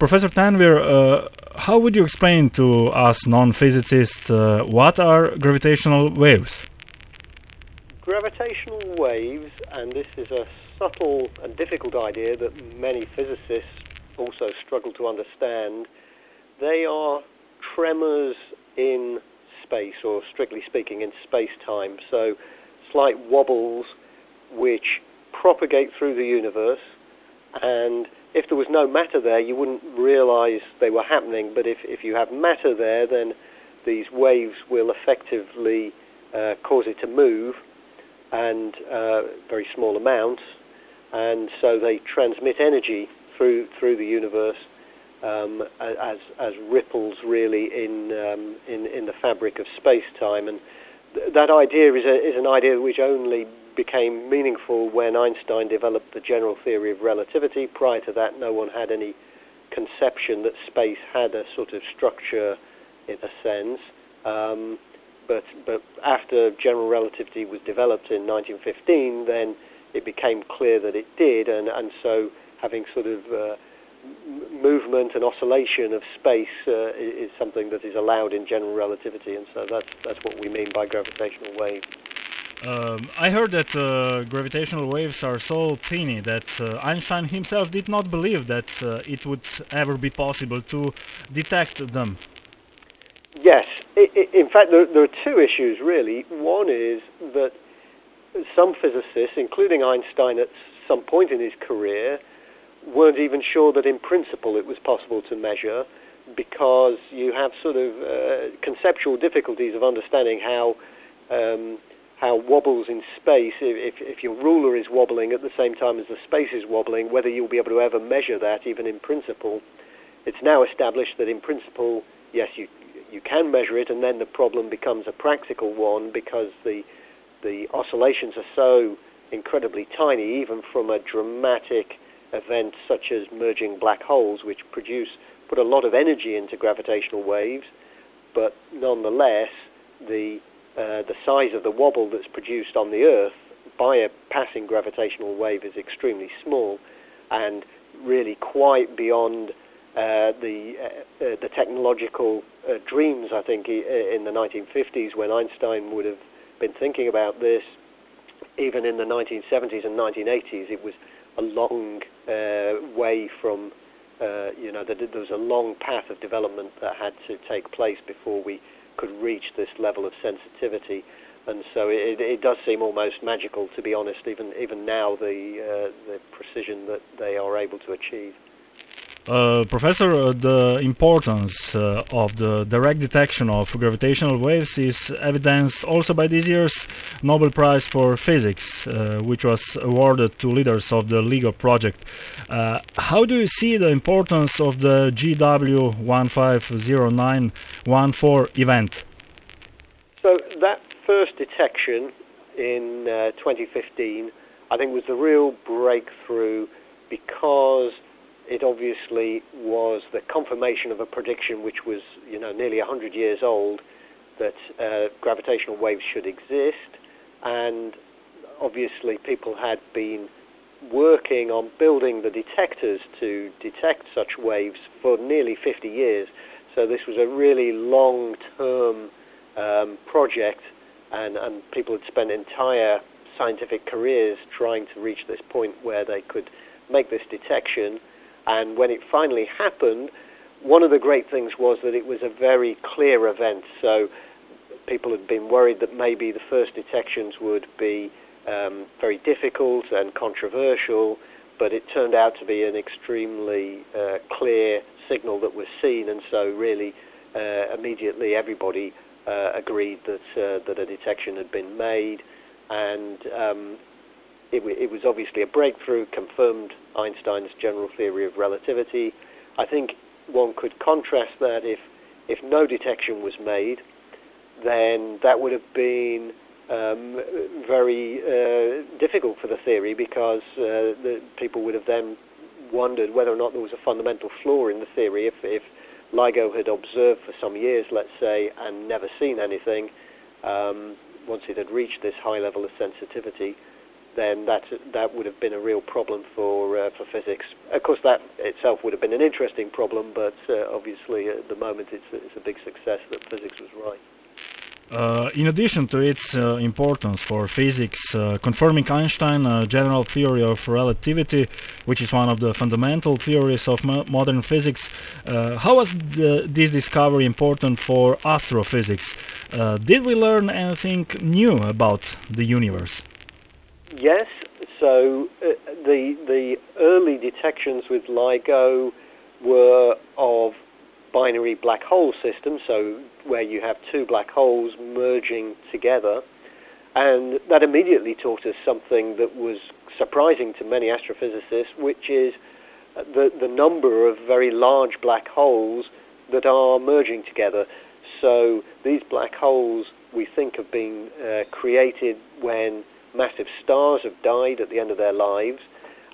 Professor Tanvir, uh, how would you explain to us non-physicists uh, what are gravitational waves? Gravitational waves, and this is a subtle and difficult idea that many physicists also struggle to understand, they are tremors in space, or strictly speaking, in space-time. So slight wobbles which propagate through the universe, and if there was no matter there, you wouldn't realize they were happening. But if, if you have matter there, then these waves will effectively uh, cause it to move, and uh, very small amounts, and so they transmit energy through through the universe um, as as ripples really in um, in in the fabric of space time, and th- that idea is a, is an idea which only became meaningful when Einstein developed the general theory of relativity. Prior to that, no one had any conception that space had a sort of structure in a sense. Um, but but after general relativity was developed in 1915, then it became clear that it did, and and so having sort of uh, movement and oscillation of space uh, is something that is allowed in general relativity, and so that's that's what we mean by gravitational waves. Um, I heard that uh, gravitational waves are so tiny that uh, Einstein himself did not believe that uh, it would ever be possible to detect them. Yes, in fact, there, are two issues really. One is that some physicists, including Einstein at some point in his career, weren't even sure that in principle it was possible to measure because you have sort of uh, conceptual difficulties of understanding how um, how wobbles in space, if, if your ruler is wobbling at the same time as the space is wobbling, whether you'll be able to ever measure that even in principle. It's now established that in principle, yes, you you can measure it, and then the problem becomes a practical one because the the oscillations are so incredibly tiny, even from a dramatic event such as merging black holes, which produce put a lot of energy into gravitational waves, but nonetheless the uh, the size of the wobble that's produced on the Earth by a passing gravitational wave is extremely small, and really quite beyond uh, the uh, uh the technological uh, dreams. I think in the 1950s, when Einstein would have been thinking about this, even in the 1970s and 1980s, it was a long way from. you know, there was a long path of development that had to take place before we could reach this level of sensitivity. And so it, it does seem almost magical, to be honest, even even now the uh, the precision that they are able to achieve. Uh, professor, uh, the importance uh, of the direct detection of gravitational waves is evidenced also by this year's Nobel Prize for Physics, uh, which was awarded to leaders of the LIGO project. Uh, how do you see the importance of the GW 150914 event? So, that first detection in 2015, I think, was the real breakthrough because it obviously was the confirmation of a prediction which was, you know, nearly 100 years old that uh, gravitational waves should exist, and obviously people had been working on building the detectors to detect such waves for nearly 50 years. So this was a really long-term um, project, and, and people had spent entire scientific careers trying to reach this point where they could make this detection and when it finally happened, one of the great things was that it was a very clear event. So people had been worried that maybe the first detections would be um, very difficult and controversial, but it turned out to be an extremely uh, clear signal that was seen, and so really uh, immediately everybody uh, agreed that uh, that a detection had been made, and um, it, it was obviously a breakthrough, confirmed Einstein's general theory of relativity. I think one could contrast that if, if no detection was made, then that would have been um, very uh, difficult for the theory because uh, the people would have then wondered whether or not there was a fundamental flaw in the theory. If, if LIGO had observed for some years, let's say, and never seen anything, um, once it had reached this high level of sensitivity, then that that would have been a real problem for uh, for physics. Of course, that itself would have been an interesting problem, but uh, obviously at the moment it's it's a big success that physics was right. Uh, in addition to its uh, importance for physics, uh, confirming Einstein's general theory of relativity, which is one of the fundamental theories of mo- modern physics, uh, how was the, this discovery important for astrophysics? Did we learn anything new about the universe? Yes. So the the early detections with LIGO were of binary black hole systems, so where you have two black holes merging together. And that immediately taught us something that was surprising to many astrophysicists, which is the, the number of very large black holes that are merging together. So these black holes, we think, have been uh, created when massive stars have died at the end of their lives.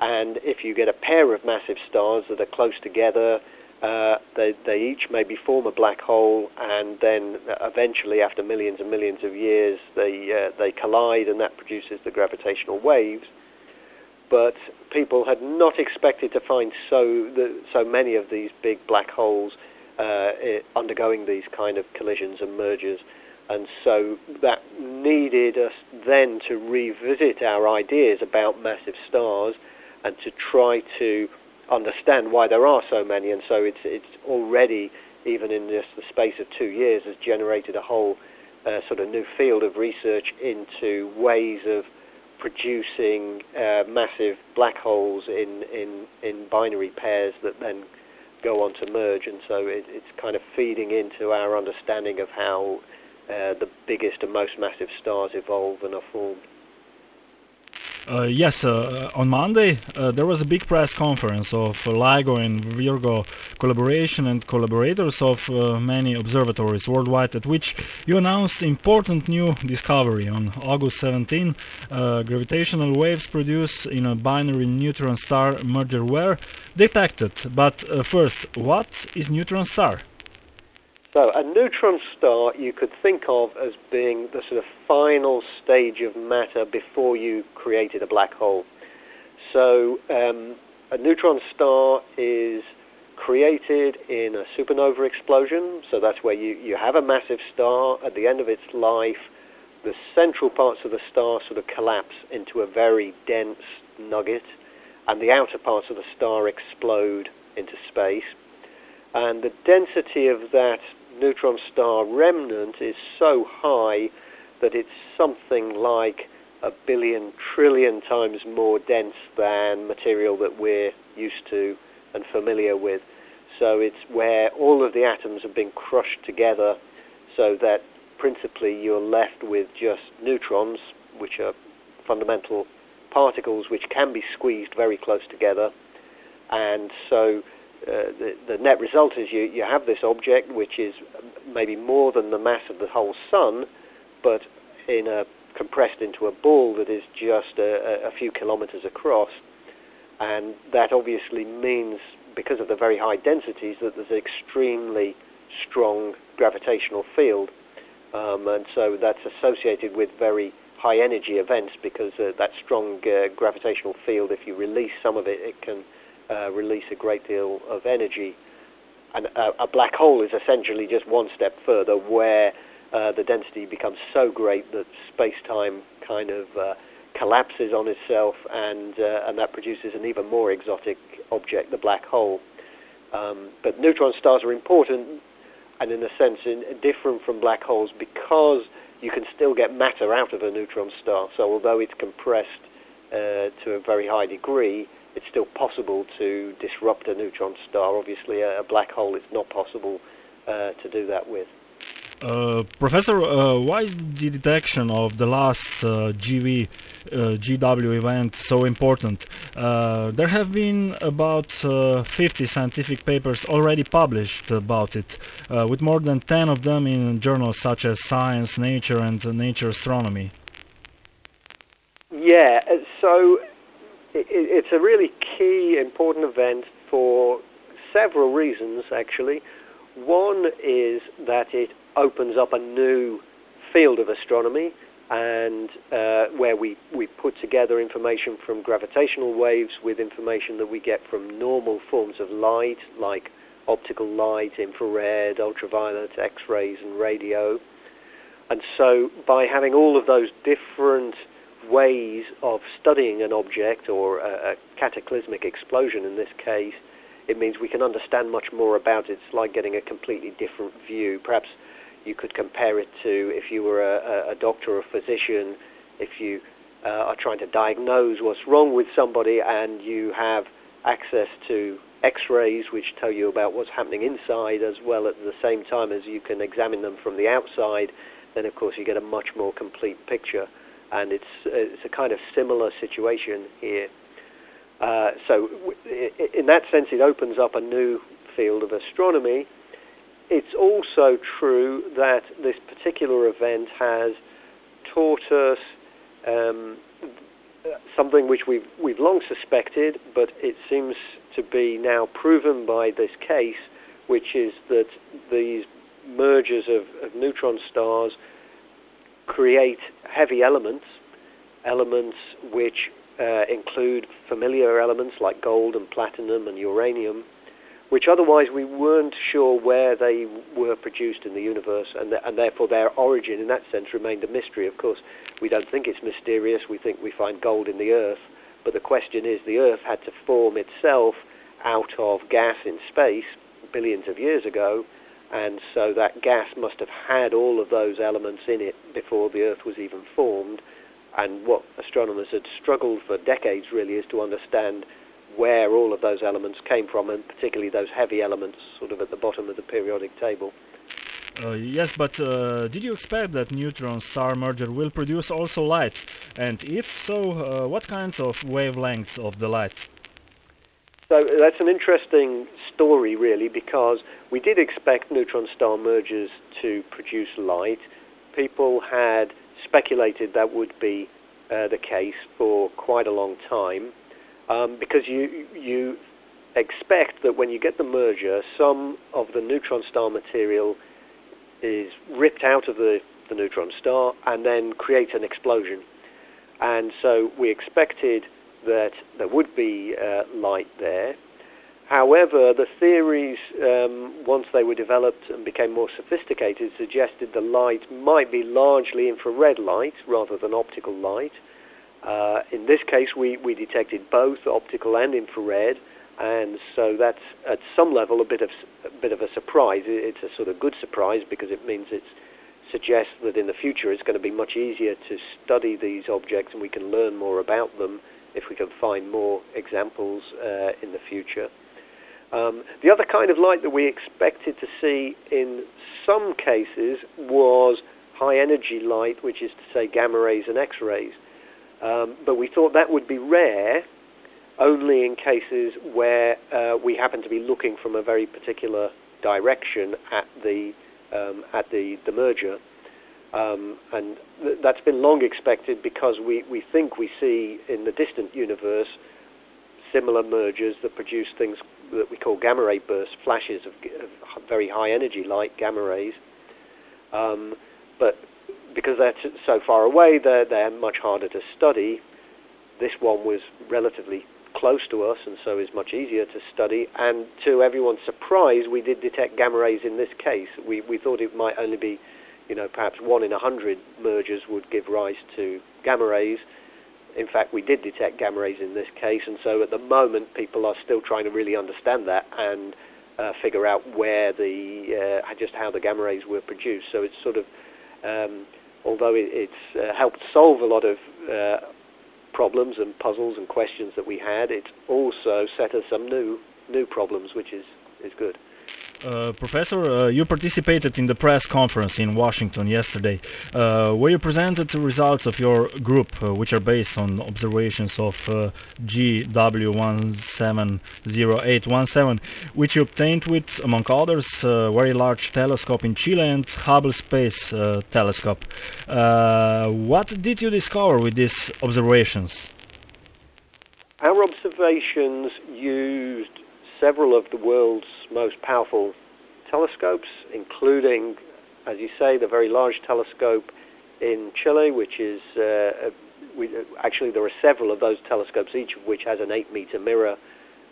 And if you get a pair of massive stars that are close together, uh, they, they each maybe form a black hole, and then eventually, after millions and millions of years, they uh, they collide, and that produces the gravitational waves. But people had not expected to find so the, so many of these big black holes uh, undergoing these kind of collisions and mergers, and so that needed us then to revisit our ideas about massive stars and to try to understand why there are so many, and so it's it's already even in just the space of two years has generated a whole uh, sort of new field of research into ways of producing uh, massive black holes in, in in binary pairs that then go on to merge, and so it, it's kind of feeding into our understanding of how uh, the biggest and most massive stars evolve and are formed. Uh, yes, uh, on Monday uh, there was a big press conference of LIGO and Virgo collaboration and collaborators of uh, many observatories worldwide, at which you announced important new discovery on August 17. Uh, gravitational waves produced in a binary neutron star merger were detected. But uh, first, what is neutron star? So a neutron star you could think of as being the sort of final stage of matter before you created a black hole. So um, a neutron star is created in a supernova explosion. So that's where you, you have a massive star. At the end of its life, the central parts of the star sort of collapse into a very dense nugget, and the outer parts of the star explode into space. And the density of that neutron star remnant is so high that it's something like a billion trillion times more dense than material that we're used to and familiar with. So it's where all of the atoms have been crushed together so that principally you're left with just neutrons, which are fundamental particles which can be squeezed very close together. And so uh, the, the net result is you, you have this object which is maybe more than the mass of the whole sun, but in a, compressed into a ball that is just a, a few kilometers across. And that obviously means, because of the very high densities, that there's an extremely strong gravitational field. Um, and so that's associated with very high energy events because uh, that strong uh, gravitational field, if you release some of it, it can uh, release a great deal of energy. And a, a black hole is essentially just one step further where uh, the density becomes so great that space-time kind of uh, collapses on itself, and uh, and that produces an even more exotic object, the black hole. Um, but neutron stars are important, and in a sense, in, different from black holes because you can still get matter out of a neutron star. So although it's compressed uh, to a very high degree, it's still possible to disrupt a neutron star. Obviously, a, a black hole it's not possible uh, to do that with. Uh, Professor, uh, why is the detection of the last uh, GV uh, GW event so important? Uh, there have been about 50 scientific papers already published about it, with more than 10 of them in journals such as Science, Nature, and Nature Astronomy. Yeah, so it's a really key, important event for several reasons, actually. One is that it opens up a new field of astronomy, and uh, where we, we put together information from gravitational waves with information that we get from normal forms of light, like optical light, infrared, ultraviolet, X-rays, and radio. And so by having all of those different ways of studying an object or a, a cataclysmic explosion in this case, it means we can understand much more about it. It's like getting a completely different view. Perhaps you could compare it to if you were a, a doctor or a physician, if you uh, are trying to diagnose what's wrong with somebody and you have access to x-rays which tell you about what's happening inside as well at the same time as you can examine them from the outside, then of course you get a much more complete picture. And it's, it's a kind of similar situation here. Uh, so in that sense it opens up a new field of astronomy it's also true that this particular event has taught us um, something which we've we've long suspected, but it seems to be now proven by this case, which is that these mergers of, of neutron stars create heavy elements, elements which uh, include familiar elements like gold and platinum and uranium, which otherwise we weren't sure where they were produced in the universe, and, th- and therefore their origin in that sense remained a mystery. Of course, we don't think it's mysterious, we think we find gold in the Earth, but the question is the Earth had to form itself out of gas in space billions of years ago, and so that gas must have had all of those elements in it before the Earth was even formed. And what astronomers had struggled for decades really is to understand where all of those elements came from, and particularly those heavy elements sort of at the bottom of the periodic table. Uh, yes, but uh, did you expect that neutron star merger will produce also light? And if so, uh, what kinds of wavelengths of the light? So that's an interesting story, really, because we did expect neutron star mergers to produce light. People had speculated that would be uh, the case for quite a long time um, because you you expect that when you get the merger, some of the neutron star material is ripped out of the, the neutron star and then creates an explosion. And so we expected that there would be uh, light there. However, the theories, um, once they were developed and became more sophisticated, suggested the light might be largely infrared light rather than optical light. Uh, in this case, we, we detected both optical and infrared, and so that's at some level a bit of a bit of a surprise. It's a sort of good surprise because it means it suggests that in the future it's going to be much easier to study these objects and we can learn more about them if we can find more examples uh, in the future. Um, the other kind of light that we expected to see in some cases was high energy light, which is to say gamma rays and X rays. Um, but we thought that would be rare only in cases where uh, we happen to be looking from a very particular direction at the um, at the, the merger. Um, and th- that's been long expected because we, we think we see in the distant universe similar mergers that produce things that we call gamma ray bursts, flashes of, of very high energy light, gamma rays. Um, but because they're t- so far away, they're, they're much harder to study. This one was relatively close to us and so is much easier to study. And to everyone's surprise, we did detect gamma rays in this case. We, we thought it might only be, you know, perhaps one in a hundred mergers would give rise to gamma rays. In fact, we did detect gamma rays in this case, and so at the moment, people are still trying to really understand that and uh, figure out where the uh, just how the gamma rays were produced. So it's sort of um, although it, it's uh, helped solve a lot of uh, problems and puzzles and questions that we had, it's also set us some new new problems, which is is good. Uh, professor, uh, you participated in the press conference in Washington yesterday, uh, where you presented the results of your group, uh, which are based on observations of uh, GW170817, which you obtained with, among others, a very large telescope in Chile and Hubble Space Telescope. what did you discover with these observations? Our observations used several of the world's most powerful telescopes, including, as you say, the very large telescope in Chile, which is uh, we, actually there are several of those telescopes, each of which has an eight-meter mirror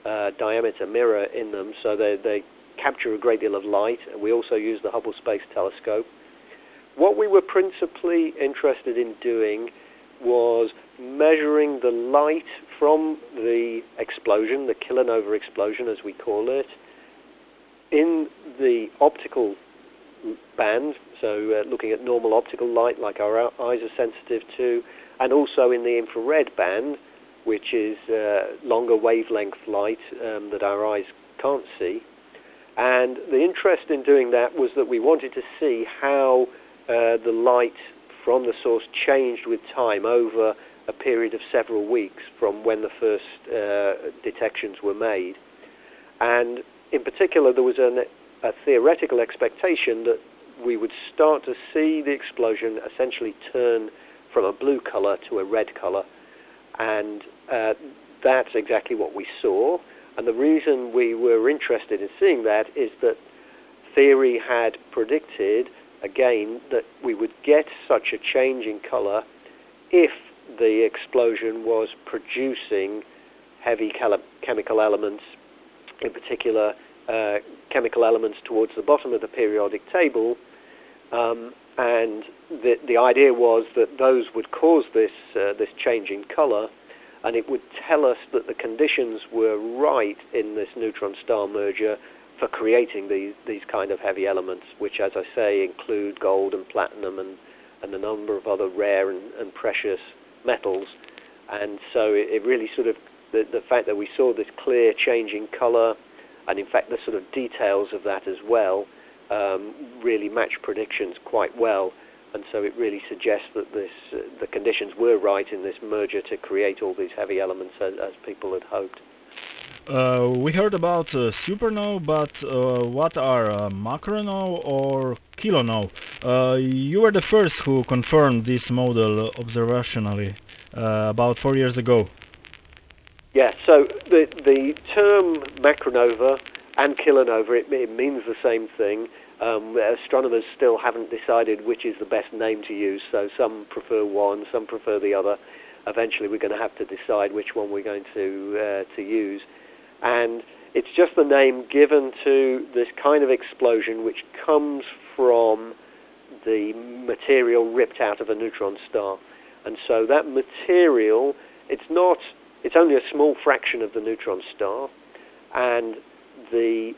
uh, diameter mirror in them, so they, they capture a great deal of light. We also use the Hubble Space Telescope. What we were principally interested in doing was measuring the light from the explosion, the kilonova explosion as we call it, in the optical band, so uh, looking at normal optical light like our eyes are sensitive to, and also in the infrared band, which is uh, longer wavelength light um, that our eyes can't see. And the interest in doing that was that we wanted to see how uh, the light from the source changed with time over a period of several weeks from when the first uh, detections were made. And in particular, there was an, a theoretical expectation that we would start to see the explosion essentially turn from a blue color to a red color. And uh, that's exactly what we saw. And the reason we were interested in seeing that is that theory had predicted, again, that we would get such a change in color if the explosion was producing heavy chemical elements, in particular uh, chemical elements towards the bottom of the periodic table. Um, and the, the idea was that those would cause this, uh, this change in color, and it would tell us that the conditions were right in this neutron star merger for creating these, these kind of heavy elements, which, as I say, include gold and platinum and, and a number of other rare and, and precious metals. And so it, it really sort of, the, the fact that we saw this clear change in color, and in fact the sort of details of that as well, um, really match predictions quite well. And so it really suggests that this, uh, the conditions were right in this merger to create all these heavy elements as, as people had hoped. Uh, we heard about uh, but uh, what are uh, or kilonova? Uh, you were the first who confirmed this model observationally uh, about four years ago. Yeah, so the, the term macronova and kilonova, it, it means the same thing. Um, astronomers still haven't decided which is the best name to use, so some prefer one, some prefer the other. Eventually, we're going to have to decide which one we're going to uh, to use, and it's just the name given to this kind of explosion which comes from the material ripped out of a neutron star, and so that material, it's not, it's only a small fraction of the neutron star, and the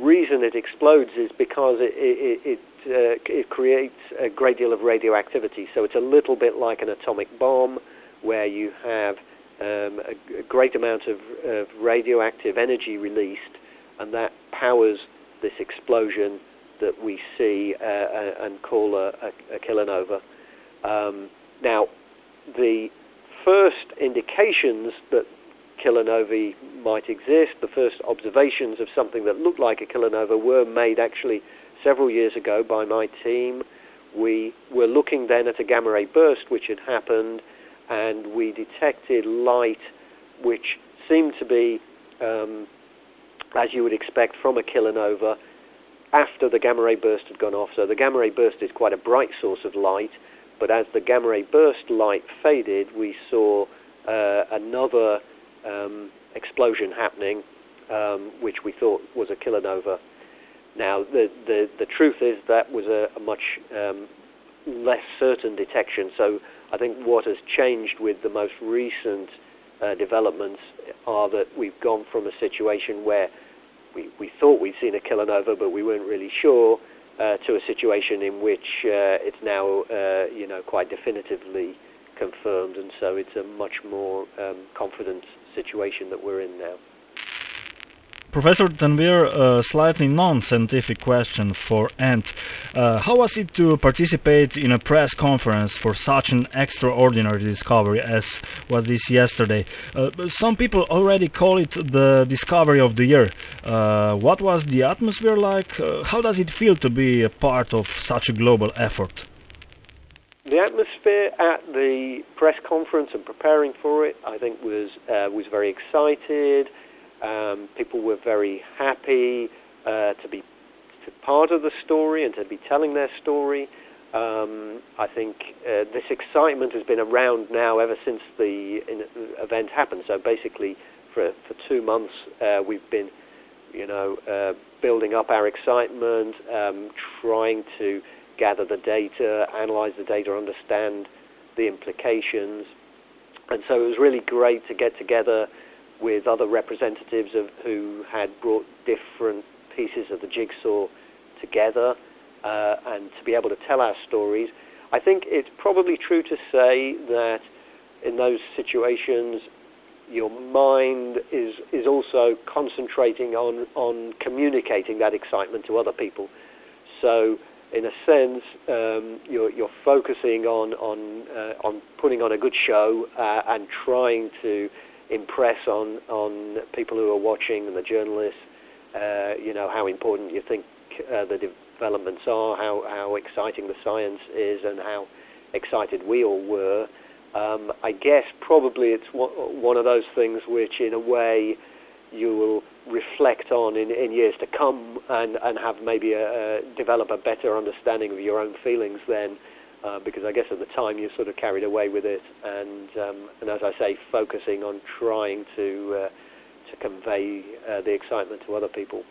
reason it explodes is because it, it, it, uh, it creates a great deal of radioactivity. So it's a little bit like an atomic bomb where you have um, a, a, great amount of, of, radioactive energy released, and that powers this explosion that we see uh, uh and call a, a, a kilonova. Um, now, the first indications that kilonovae might exist. The first observations of something that looked like a kilonova were made actually several years ago by my team. We were looking then at a gamma ray burst which had happened, and we detected light which seemed to be, um, as you would expect from a kilonova, after the gamma ray burst had gone off. So the gamma ray burst is quite a bright source of light, but as the gamma ray burst light faded, we saw uh, another um, explosion happening, um, which we thought was a kilonova. Now, the, the, the truth is that was a, a much um, less certain detection. So I think what has changed with the most recent uh, developments are that we've gone from a situation where we, we thought we'd seen a kilonova, but we weren't really sure, uh, to a situation in which uh, it's now, uh, you know, quite definitively confirmed, and so it's a much more um, confident situation that we're in now. Professor Tanvir, a slightly non-scientific question for Ant. Uh, how was it to participate in a press conference for such an extraordinary discovery as was this yesterday? Uh, some people already call it the discovery of the year. Uh, what was the atmosphere like? Uh, how does it feel to be a part of such a global effort? The atmosphere at the press conference and preparing for it, I think, was uh, was very excited. Um, people were very happy uh, to be to part of the story and to be telling their story. Um, I think uh, this excitement has been around now ever since the event happened. So basically, for for two months, uh, we've been, you know, uh, building up our excitement, um, trying to gather the data, analyze the data, understand the implications, and so it was really great to get together with other representatives of who had brought different pieces of the jigsaw together uh, and to be able to tell our stories. I think it's probably true to say that in those situations, your mind is is also concentrating on on communicating that excitement to other people. So, in a sense, um, you're you're focusing on on uh, on putting on a good show uh, and trying to impress on on people who are watching and the journalists. Uh, you know how important you think uh, the developments are, how, how exciting the science is, and how excited we all were. Um, I guess probably it's one of those things which, in a way, you will reflect on in, in years to come and, and have maybe a, a develop a better understanding of your own feelings then. Uh, because I guess at the time you're sort of carried away with it, and um, and as I say, focusing on trying to uh, to convey uh, the excitement to other people.